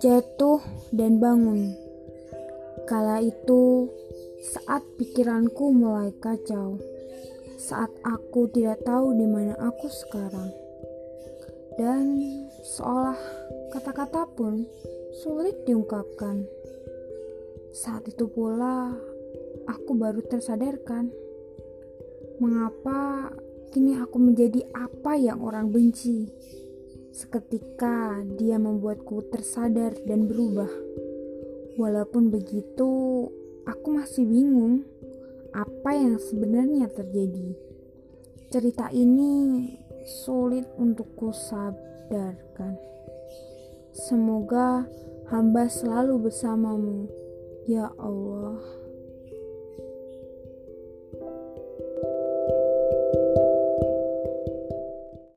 jatuh dan bangun. Kala itu, saat pikiranku mulai kacau, saat aku tidak tahu di mana aku sekarang, dan seolah kata-kata pun sulit diungkapkan. Saat itu pula, aku baru tersadarkan mengapa kini aku menjadi apa yang orang benci. Seketika dia membuatku tersadar dan berubah. Walaupun begitu, aku masih bingung apa yang sebenarnya terjadi. Cerita ini sulit untuk ku sadarkan. Semoga hamba selalu bersamamu, ya Allah.